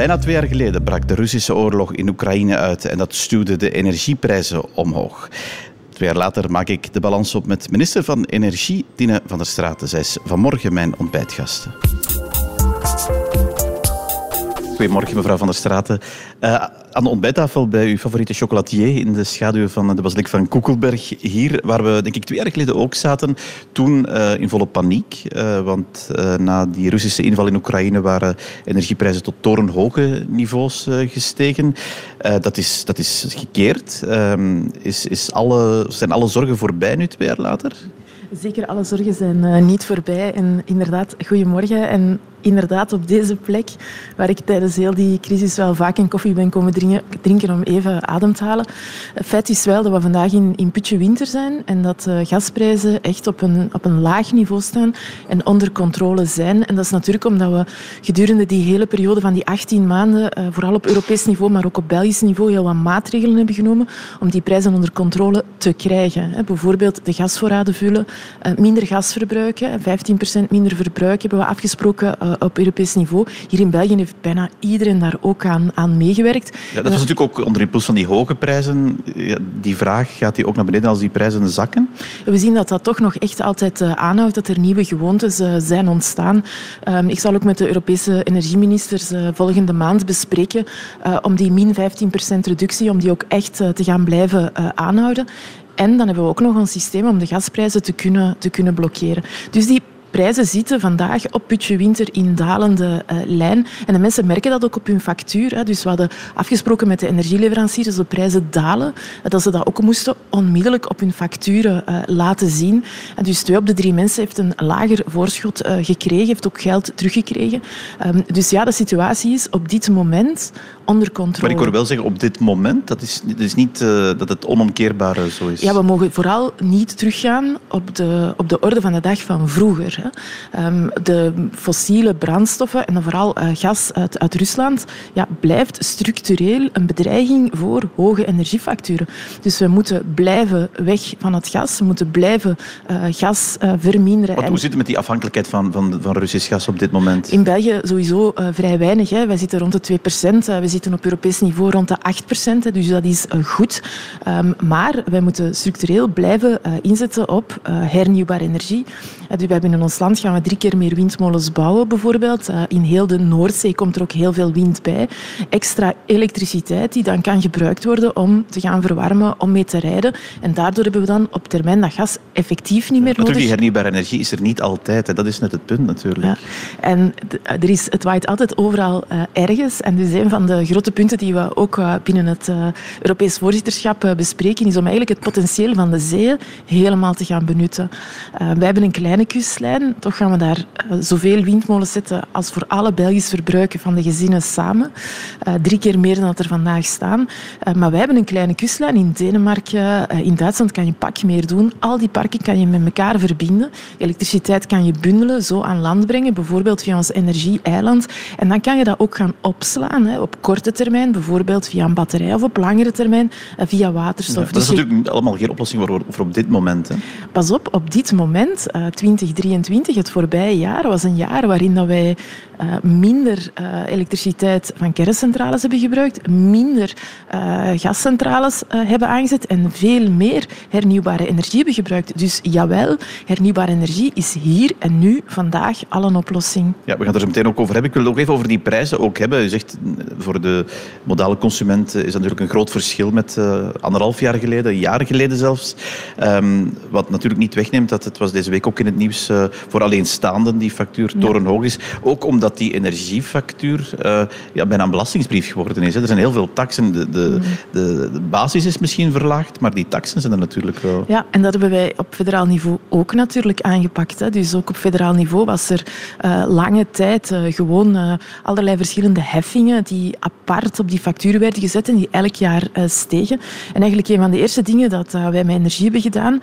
Bijna twee jaar geleden brak de Russische oorlog in Oekraïne uit en dat stuwde de energieprijzen omhoog. Twee jaar later maak ik de balans op met minister van Energie, Tine van der Straten. Zij is vanmorgen mijn ontbijtgasten. Goedemorgen, mevrouw Van der Straten. Uh, aan de ontbijttafel bij uw favoriete chocolatier in de schaduw van de basiliek van Koekelberg. Hier, waar we denk ik twee jaar geleden ook zaten. Toen uh, in volle paniek. Uh, want na die Russische inval in Oekraïne waren energieprijzen tot torenhoge niveaus gestegen. dat, is, dat is gekeerd. Ehm, is, is alle, zijn alle zorgen voorbij nu twee jaar later? Zeker, alle zorgen zijn niet voorbij. En inderdaad, goedemorgen. En inderdaad op deze plek, waar ik tijdens heel die crisis wel vaak een koffie ben komen drinken, om even adem te halen. Het feit is wel dat we vandaag in, in putje winter zijn en dat uh, gasprijzen echt op een, op een laag niveau staan en onder controle zijn. En dat is natuurlijk omdat we gedurende die hele periode van die 18 maanden, uh, vooral op Europees niveau, maar ook op Belgisch niveau, heel wat maatregelen hebben genomen om die prijzen onder controle te krijgen. Bijvoorbeeld de gasvoorraden vullen, uh, minder gas verbruiken, 15% minder verbruik hebben we afgesproken eh, op Europees niveau. Hier in België heeft bijna iedereen daar ook aan, aan meegewerkt. Ja, dat was natuurlijk ook onder impuls van die hoge prijzen. Die vraag, gaat die ook naar beneden als die prijzen zakken? We zien dat dat toch nog echt altijd uh, aanhoudt, dat er nieuwe gewoontes uh, zijn ontstaan. Um, ik zal ook met de Europese energieministers volgende maand bespreken om die min 15% reductie, om die ook echt te gaan blijven aanhouden. En dan hebben we ook nog een systeem om de gasprijzen te kunnen, te kunnen blokkeren. Dus die prijzen zitten vandaag op Putje Winter in dalende uh, lijn. En de mensen merken dat ook op hun factuur. Hè. Dus we hadden afgesproken met de energieleveranciers dat de prijzen dalen. Dat ze dat ook moesten onmiddellijk op hun facturen uh, laten zien. En dus twee op de drie mensen heeft een lager voorschot uh, gekregen, heeft ook geld teruggekregen. Um, dus ja, de situatie is op dit moment onder controle. Maar ik hoor wel zeggen, op dit moment, dat is, dat is niet uh, dat het onomkeerbare zo is. Ja, we mogen vooral niet teruggaan op de, op de orde van de dag van vroeger. Hè. Um, de fossiele brandstoffen en vooral uh, gas uit, uit Rusland ja, blijft structureel een bedreiging voor hoge energiefacturen. Dus we moeten blijven weg van het gas, we moeten blijven uh, gas verminderen. Wat, hoe zit het met die afhankelijkheid van, van, van Russisch gas op dit moment? In België sowieso vrij weinig. Hè. Wij zitten rond de 2 procent. we zitten op Europees niveau rond de 8 procent, dus dat is goed. Um, maar wij moeten structureel blijven uh, inzetten op uh, hernieuwbare energie. Dus wij in ons land gaan we drie keer meer windmolens bouwen, bijvoorbeeld. in heel de Noordzee komt er ook heel veel wind bij. Extra elektriciteit die dan kan gebruikt worden om te gaan verwarmen, om mee te rijden. En daardoor hebben we dan op termijn dat gas effectief niet meer nodig. Die hernieuwbare energie is er niet altijd. Hè. Dat is net het punt natuurlijk. Ja. En er is, het waait altijd overal ergens. En dus een van de grote punten die we ook eh, binnen het uh, Europees voorzitterschap uh, bespreken, is om eigenlijk het potentieel van de zeeën helemaal te gaan benutten. wij hebben een kleine kustlijn, toch gaan we daar zoveel windmolens zetten als voor alle Belgisch verbruiken van de gezinnen samen. drie keer meer dan dat er vandaag staan. maar wij hebben een kleine kustlijn in Denemarken, in Duitsland kan je pak meer doen. Al die parken kan je met elkaar verbinden. Elektriciteit kan je bundelen, zo aan land brengen, bijvoorbeeld via ons energie-eiland. En dan kan je dat ook gaan opslaan hè, op korte termijn, bijvoorbeeld via een batterij, of op langere termijn eh, via waterstof. Ja, dat is dus natuurlijk allemaal geen oplossing voor, voor op dit moment. Hè? Pas op, op dit moment, uh, eh, 2023, het voorbije jaar, was een jaar waarin dat wij uh, minder uh, elektriciteit van kerncentrales hebben gebruikt, minder uh, gascentrales hebben aangezet en veel meer hernieuwbare energie hebben gebruikt. Dus jawel, hernieuwbare energie is hier en nu, vandaag, al een oplossing. Ja, we gaan er zo meteen ook over hebben. Ik wil het ook even over die prijzen ook hebben. U zegt, voor de modale consument is dat natuurlijk een groot verschil met anderhalf jaar geleden, een jaar geleden zelfs. Um, wat natuurlijk niet wegneemt dat het was deze week ook in het nieuws voor alleenstaanden die factuur torenhoog is. Ook omdat dat die energiefactuur uh, ja, bijna een belastingsbrief geworden is. Hè. Er zijn heel veel taxen. De, de, mm. de, de, basis is misschien verlaagd, maar die taxen zijn er natuurlijk wel. Ja, en dat hebben wij op federaal niveau ook natuurlijk aangepakt. Hè. Dus ook op federaal niveau was er uh, lange tijd uh, gewoon allerlei verschillende heffingen die apart op die factuur werden gezet en die elk jaar stegen. En eigenlijk een van de eerste dingen dat wij met energie hebben gedaan,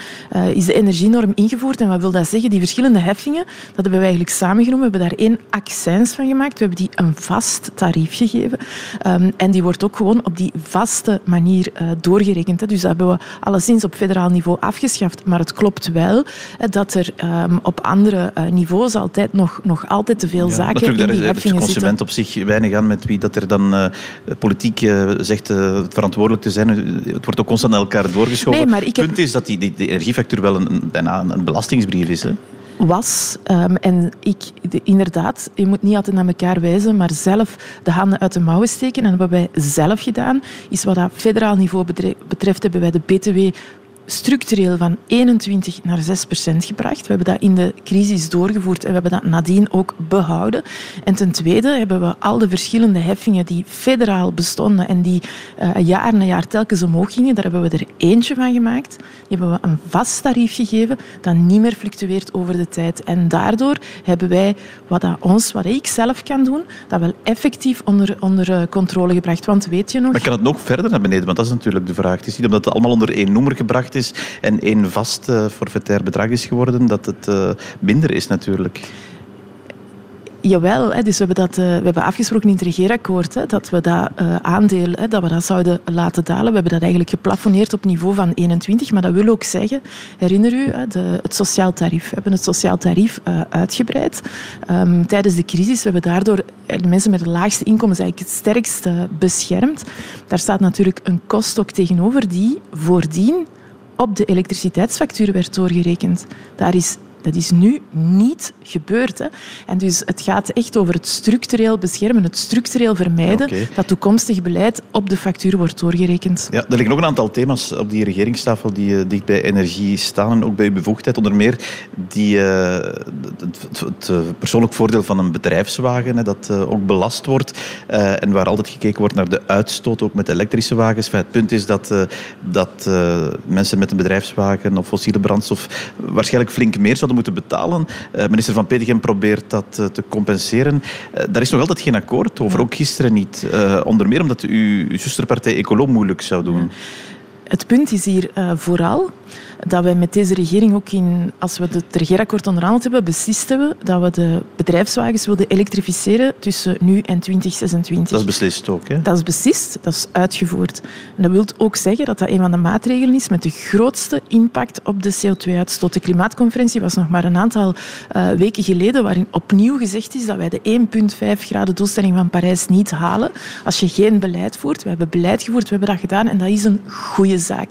is de energienorm ingevoerd. En wat wil dat zeggen? Die verschillende heffingen, dat hebben wij eigenlijk samengenomen. We hebben daar één accent accijns van gemaakt. We hebben die een vast tarief gegeven. Um, en die wordt ook gewoon op die vaste manier uh, doorgerekend. Hè. Dus dat hebben we alleszins op federaal niveau afgeschaft. Maar het klopt wel hè, dat er um, op andere uh, niveaus altijd nog, nog altijd te veel ja, zaken natuurlijk, in die daar is de consument op zich weinig aan met wie dat er dan uh, politiek zegt verantwoordelijk te zijn. Het wordt ook constant naar elkaar doorgeschoven. Nee, maar ik het punt is dat die, die, die energiefactuur wel een, een, bijna een belastingsbrief is. Hè? Was. Um, en ik, de, inderdaad, je moet niet altijd naar elkaar wijzen, maar zelf de handen uit de mouwen steken. En wat wij zelf gedaan, is wat dat federaal niveau betreft, hebben wij de BTW structureel van 21 naar 6 procent gebracht. We hebben dat in de crisis doorgevoerd en we hebben dat nadien ook behouden. En ten tweede hebben we al de verschillende heffingen die federaal bestonden en die uh, jaar na jaar telkens omhoog gingen, daar hebben we er eentje van gemaakt. Die hebben we een vast tarief gegeven dat niet meer fluctueert over de tijd. En daardoor hebben wij wat dat ons, wat ik zelf kan doen, dat wel effectief onder, onder uh, controle gebracht. Want weet je nog... Maar kan het nog verder naar beneden? Want dat is natuurlijk de vraag. Het is niet omdat het allemaal onder één noemer gebracht is en één vast uh, forfaitair bedrag is geworden, dat het uh, minder is natuurlijk. Jawel, dus we hebben, dat, uh, we hebben afgesproken in het regeerakkoord dat we dat aandeel dat we dat zouden laten dalen. We hebben dat eigenlijk geplafonneerd op niveau van 21, maar dat wil ook zeggen, herinner u, het sociaal tarief. We hebben het sociaal tarief uitgebreid um, tijdens de crisis. We hebben daardoor de mensen met de laagste inkomens eigenlijk het sterkst beschermd. Daar staat natuurlijk een kost ook tegenover die voordien op de elektriciteitsfactuur werd doorgerekend. Daar is dat is nu niet gebeurd. Hè. En dus het gaat echt over het structureel beschermen, het structureel vermijden okay. dat toekomstig beleid op de factuur wordt doorgerekend. Ja, er liggen nog een aantal thema's op die regeringstafel die uh, dicht bij energie staan en ook bij uw bevoegdheid. Onder meer die, uh, het, het, het, persoonlijk voordeel van een bedrijfswagen, hè, dat uh, ook belast wordt en waar altijd gekeken wordt naar de uitstoot, ook met elektrische wagens. Het punt is dat, dat mensen met een bedrijfswagen of fossiele brandstof waarschijnlijk flink meer zouden moeten betalen. Uh, minister Van Petegem probeert dat uh, te compenseren. Uh, daar is nog altijd geen akkoord over, ook gisteren niet. onder meer omdat uw, zusterpartij Ecolo moeilijk zou doen. Het punt is hier vooral dat wij met deze regering ook in, als we het regeerakkoord onderhandeld hebben, beslist hebben dat we de bedrijfswagens wilden elektrificeren tussen nu en 2026. Dat is beslist ook, hè? Dat is beslist, dat is uitgevoerd. En dat wil ook zeggen dat dat een van de maatregelen is met de grootste impact op de CO2-uitstoot. De klimaatconferentie was nog maar een aantal uh, weken geleden, waarin opnieuw gezegd is dat wij de 1,5 graden doelstelling van Parijs niet halen als je geen beleid voert. We hebben beleid gevoerd, we hebben dat gedaan en dat is een goede zaak.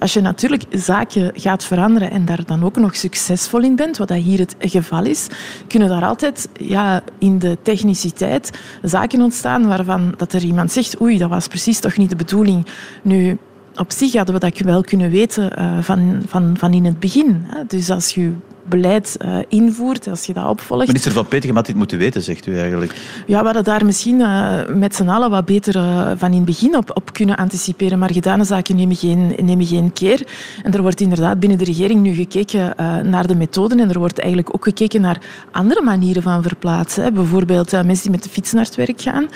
Als je natuurlijk zaken gaat veranderen en daar dan ook nog succesvol in bent, wat dat hier het geval is, kunnen daar altijd ja, in de techniciteit zaken ontstaan waarvan dat er iemand zegt oei, dat was precies toch niet de bedoeling. Nu, op zich hadden we dat wel kunnen weten uh, van, van, van in het begin. Dus als je beleid uh, invoert, als je dat opvolgt. Minister Van Petegem had dit moeten weten, zegt u eigenlijk. Ja, we hadden daar misschien uh, met z'n allen wat beter uh, van in het begin op, op kunnen anticiperen. Maar gedane zaken nemen geen, nemen geen keer. En er wordt inderdaad binnen de regering nu gekeken naar de methoden. En er wordt eigenlijk ook gekeken naar andere manieren van verplaatsen. Hè. Bijvoorbeeld mensen die met de fiets naar het werk gaan,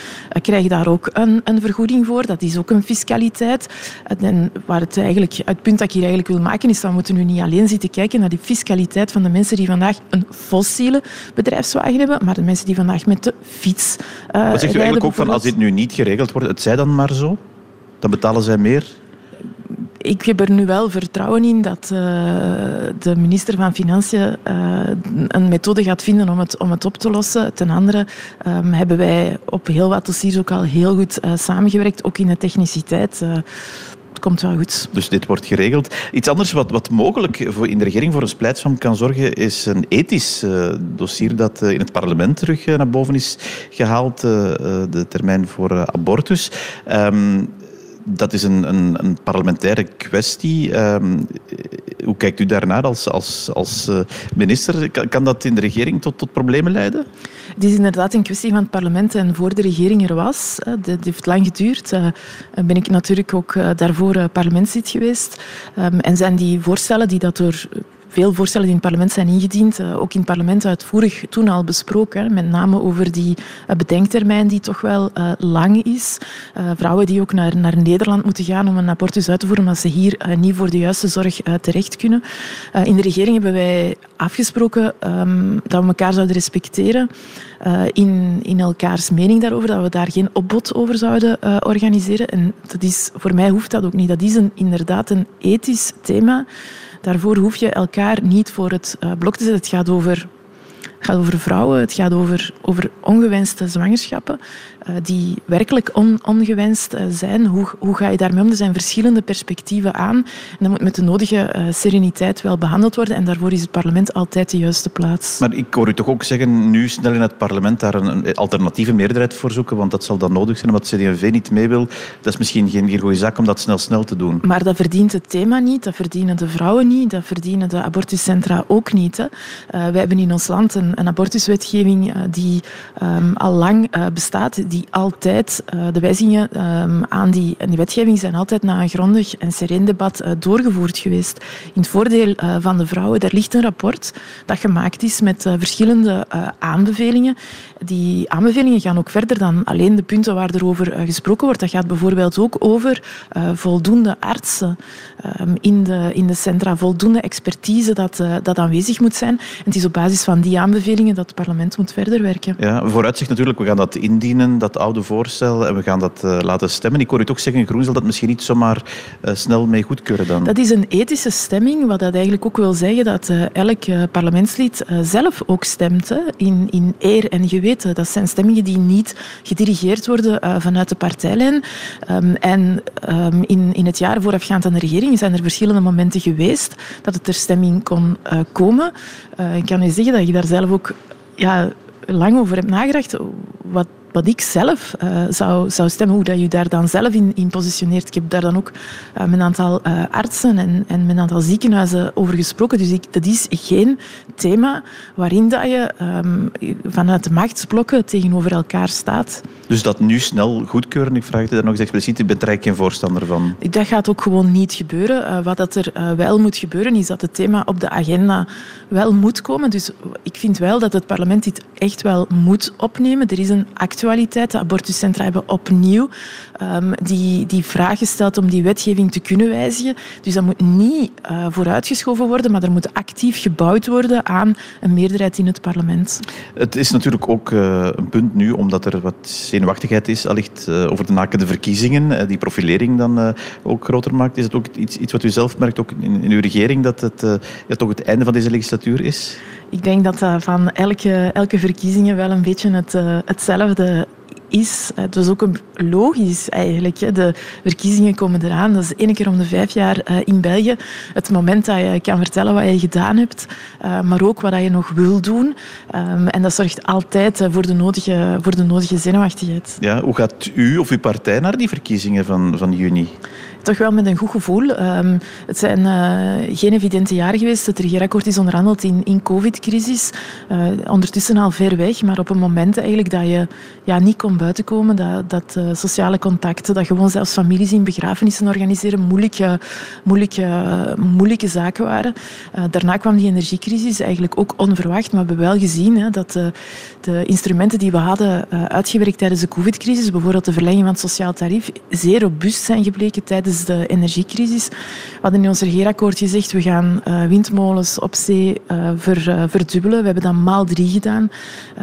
krijgen daar ook een, een vergoeding voor. Dat is ook een fiscaliteit. En waar het, eigenlijk, het punt dat ik hier eigenlijk wil maken is dat we moeten nu niet alleen zitten kijken naar die fiscaliteit van de mensen die vandaag een fossiele bedrijfswagen hebben, maar de mensen die vandaag met de fiets uh, Wat zegt u eigenlijk ook van als dit nu niet geregeld wordt, het zij dan maar zo? Dan betalen zij meer? ik heb er nu wel vertrouwen in dat uh, de minister van Financiën uh, een methode gaat vinden om het, om het op te lossen. Ten andere um, hebben wij op heel wat dossiers ook al heel goed uh, samengewerkt, ook in de techniciteit komt wel goed. Dus dit wordt geregeld. Iets anders wat, wat mogelijk voor in de regering voor een splijtswam kan zorgen, is een ethisch uh, dossier dat uh, in het parlement terug uh, naar boven is gehaald. de termijn voor abortus. Um, dat is een, een, een parlementaire kwestie. Um, hoe kijkt u daarnaar als, als, als minister? Kan, dat in de regering tot, tot problemen leiden? Het is inderdaad een kwestie van het parlement en voor de regering er was. Dat heeft lang geduurd. Ben ik natuurlijk ook daarvoor parlementslid geweest. En zijn die voorstellen die dat door veel voorstellen die in het parlement zijn ingediend, ook in het parlement uitvoerig toen al besproken. Met name over die bedenktermijn die toch wel lang is. vrouwen die ook naar, naar Nederland moeten gaan om een abortus uit te voeren, omdat ze hier niet voor de juiste zorg terecht kunnen. in de regering hebben wij afgesproken um, dat we elkaar zouden respecteren uh, in, in elkaars mening daarover, dat we daar geen opbod over zouden uh, organiseren. En dat is, voor mij hoeft dat ook niet. Dat is inderdaad een ethisch thema. Daarvoor hoef je elkaar niet voor het uh, blok te zetten. Het gaat over gaat over vrouwen, het gaat over, over ongewenste zwangerschappen. Eh, die werkelijk on, ongewenst eh, zijn. Hoe, hoe ga je daarmee om? Er zijn verschillende perspectieven aan. En dat moet met de nodige eh, sereniteit wel behandeld worden. En daarvoor is het parlement altijd de juiste plaats. Maar ik hoor u toch ook zeggen, nu snel in het parlement daar een, alternatieve meerderheid voor zoeken, want dat zal dan nodig zijn, omdat CD&V niet mee wil. Dat is misschien geen, geen goede zaak om dat snel snel te doen. Maar dat verdient het thema niet, dat verdienen de vrouwen niet, dat verdienen de abortuscentra ook niet. Hè. Uh, wij hebben in ons land een, een abortuswetgeving die um, al lang bestaat, die altijd, de wijzigingen um, aan die, die wetgeving zijn altijd na een grondig en sereen debat doorgevoerd geweest. In het voordeel van de vrouwen, daar ligt een rapport dat gemaakt is met verschillende aanbevelingen. Die aanbevelingen gaan ook verder dan alleen de punten waar er over gesproken wordt. Dat gaat bijvoorbeeld ook over voldoende artsen um, in, de, in de centra, voldoende expertise dat, dat aanwezig moet zijn. En het is op basis van die aanbevelingen dat het parlement moet verder werken. Ja, vooruitzicht natuurlijk, we gaan dat indienen, dat oude voorstel en we gaan dat uh, laten stemmen. Ik hoor u toch zeggen, Groen zal dat misschien niet zomaar uh, snel mee goedkeuren dan. Dat is een ethische stemming, wat dat eigenlijk ook wil zeggen dat uh, elk parlementslid zelf ook stemt hè, in, in eer en geweten. Dat zijn stemmingen die niet gedirigeerd worden vanuit de partijlijn. Um, en um, in, in het jaar voorafgaand aan de regering zijn er verschillende momenten geweest dat het ter stemming kon komen. ik kan u zeggen dat je daar zelf ook ja, lang over hebt nagedacht. Wat wat ik zelf uh, zou, zou stemmen, hoe dat je daar dan zelf in, in positioneert. Ik heb daar dan ook uh, met een aantal uh, artsen en, en met een aantal ziekenhuizen over gesproken. Dus ik, dat is geen thema waarin dat je um, vanuit de machtsblokken tegenover elkaar staat. Dus dat nu snel goedkeuren, ik vraag het daar nog eens expliciet, ik ben er geen voorstander van. Dat gaat ook gewoon niet gebeuren. wat dat er wel moet gebeuren, is dat het thema op de agenda wel moet komen. Dus ik vind wel dat het parlement dit echt wel moet opnemen. Er is een actuele De abortuscentra hebben opnieuw um, die, die vraag gesteld om die wetgeving te kunnen wijzigen. Dus dat moet niet uh, vooruitgeschoven worden, maar er moet actief gebouwd worden aan een meerderheid in het parlement. Het is natuurlijk ook uh, een punt nu, omdat er wat zenuwachtigheid is, allicht uh, over de nakende verkiezingen, die profilering dan ook groter maakt. Is het ook iets, iets wat u zelf merkt, ook in, in uw regering, dat het ja, toch het einde van deze legislatuur is? Ik denk dat dat van elke, elke verkiezingen wel een beetje het, hetzelfde is. Het is ook logisch eigenlijk. De verkiezingen komen eraan. Dat is één keer om de vijf jaar eh, in België. Het moment dat je kan vertellen wat je gedaan hebt, eh, maar ook wat je nog wil doen. Ehm, en dat zorgt altijd eh, voor de nodige, voor de nodige zenuwachtigheid. Ja, hoe gaat u of uw partij naar die verkiezingen van, van juni? Toch wel met een goed gevoel. Um, het zijn uh, geen evidente jaren geweest. Het regeerakkoord is onderhandeld in, in covid-crisis. Uh, ondertussen al ver weg, maar op een moment eigenlijk dat je ja, niet kon buitenkomen, dat, dat uh, sociale contacten, dat gewoon zelfs families in begrafenissen organiseren, moeilijke, moeilijke, moeilijke zaken waren. daarna kwam die energiecrisis eigenlijk ook onverwacht, maar we hebben wel gezien hè, dat de instrumenten die we hadden uitgewerkt tijdens de covid-crisis, bijvoorbeeld de verlenging van het sociaal tarief, zeer robuust zijn gebleken tijdens de energiecrisis. We hadden in ons regeerakkoord gezegd, we gaan uh, windmolens op zee uh, ver, uh, verdubbelen. We hebben dat maal drie gedaan.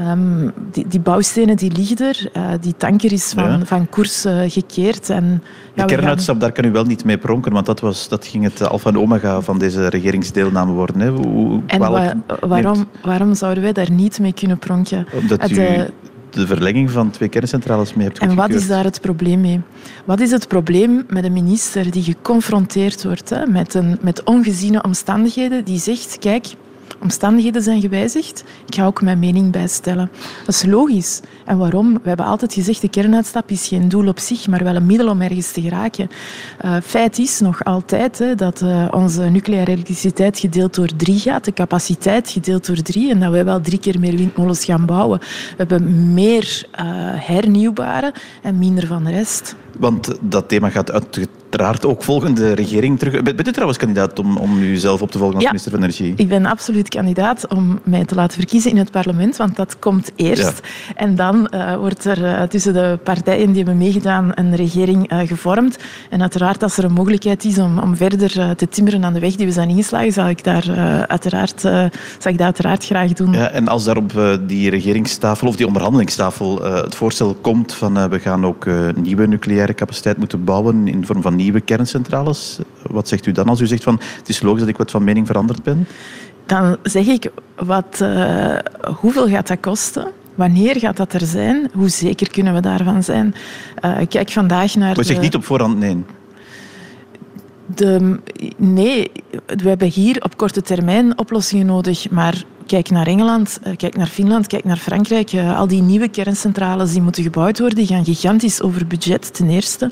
Um, die, die, bouwstenen die liggen er. die tanker is van, ja. van koers gekeerd. En, ja, de kernuitstap, gaan... daar kan u wel niet mee pronken, want dat, was, dat ging het alfa en omega van deze regeringsdeelname worden. Hè. Hoe, en wa waarom, waarom zouden wij daar niet mee kunnen pronken? Omdat u de verlenging van twee kerncentrales mee hebt En wat is daar het probleem mee? Wat is het probleem met een minister die geconfronteerd wordt hè, met, een, met ongeziene omstandigheden, die zegt, kijk, omstandigheden zijn gewijzigd, ik ga ook mijn mening bijstellen. Dat is logisch. En waarom? We hebben altijd gezegd, de kernuitstap is geen doel op zich, maar wel een middel om ergens te geraken. Uh, feit is nog altijd hè, dat uh, onze nucleaire elektriciteit gedeeld door drie gaat, de capaciteit gedeeld door drie, en dat we wel drie keer meer windmolens gaan bouwen. We hebben meer uh, hernieuwbare en minder van de rest. Want dat thema gaat uiteraard ook volgende regering terug. Bent u trouwens kandidaat om, om u zelf op te volgen als ja, minister van Energie? ik ben absoluut kandidaat om mij te laten verkiezen in het parlement, want dat komt eerst. Ja. En dan uh, wordt er uh, tussen de partijen die hebben meegedaan een regering uh, gevormd. En uiteraard, als er een mogelijkheid is om, om verder te timmeren aan de weg die we zijn ingeslagen, zal ik, daar, uiteraard, zal ik dat uiteraard graag doen. Ja, en als daar op die regeringstafel of die onderhandelingstafel het voorstel komt van we gaan ook nieuwe nucleaire capaciteit moeten bouwen in vorm van nieuwe kerncentrales, wat zegt u dan als u zegt van het is logisch dat ik wat van mening veranderd ben? Dan zeg ik, wat, hoeveel gaat dat kosten? Wanneer gaat dat er zijn? Hoe zeker kunnen we daarvan zijn? Uh, kijk vandaag naar. Zeg de... niet op voorhand nee. De, nee, we hebben hier op korte termijn oplossingen nodig, maar kijk naar Engeland, kijk naar Finland, kijk naar Frankrijk. Al die nieuwe kerncentrales die moeten gebouwd worden, die gaan gigantisch over budget ten eerste,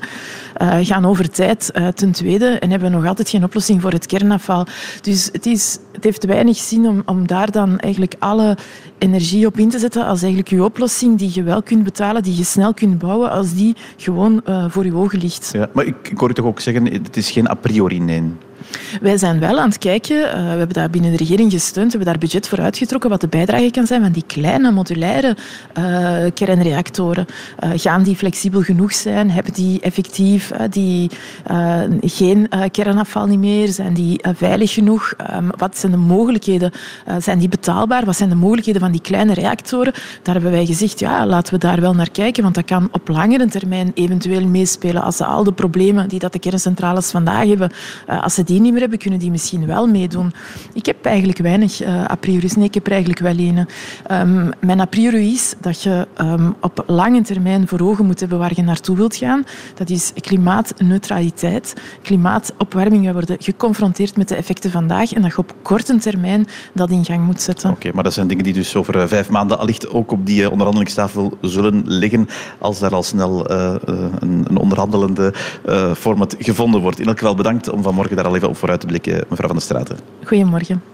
uh, gaan over tijd ten tweede en hebben nog altijd geen oplossing voor het kernafval. Dus het, is, het heeft weinig zin om, om daar dan eigenlijk alle energie op in te zetten als eigenlijk je oplossing die je wel kunt betalen, die je snel kunt bouwen, als die gewoon voor je ogen ligt. Ja, maar ik, ik hoor u toch ook zeggen, het is geen a priori nee. Wij zijn wel aan het kijken, uh, we hebben daar binnen de regering gesteund, hebben daar budget voor uitgetrokken wat de bijdrage kan zijn van die kleine modulaire uh, kernreactoren. Uh, gaan die flexibel genoeg zijn? Hebben die effectief die, geen kernafval niet meer? Zijn die veilig genoeg? Um, wat zijn de mogelijkheden? zijn die betaalbaar? Wat zijn de mogelijkheden van die kleine reactoren? Daar hebben wij gezegd, ja, laten we daar wel naar kijken, want dat kan op langere termijn eventueel meespelen als al de problemen die dat de kerncentrales vandaag hebben, als ze die niet meer hebben, kunnen die misschien wel meedoen. Ik heb eigenlijk weinig uh, a priori. Nee, ik heb er eigenlijk wel een. Um, mijn a priori is dat je um, op lange termijn voor ogen moet hebben waar je naartoe wilt gaan. Dat is klimaatneutraliteit, klimaatopwarming. We worden geconfronteerd met de effecten vandaag en dat je op korte termijn dat in gang moet zetten. Oké, maar dat zijn dingen die dus over uh, vijf maanden allicht ook op die uh, onderhandelingstafel zullen liggen als daar al snel een, een, onderhandelende format gevonden wordt. In elk geval bedankt om vanmorgen daar al even op vooruit te blikken, mevrouw Van der Straten. Goedemorgen.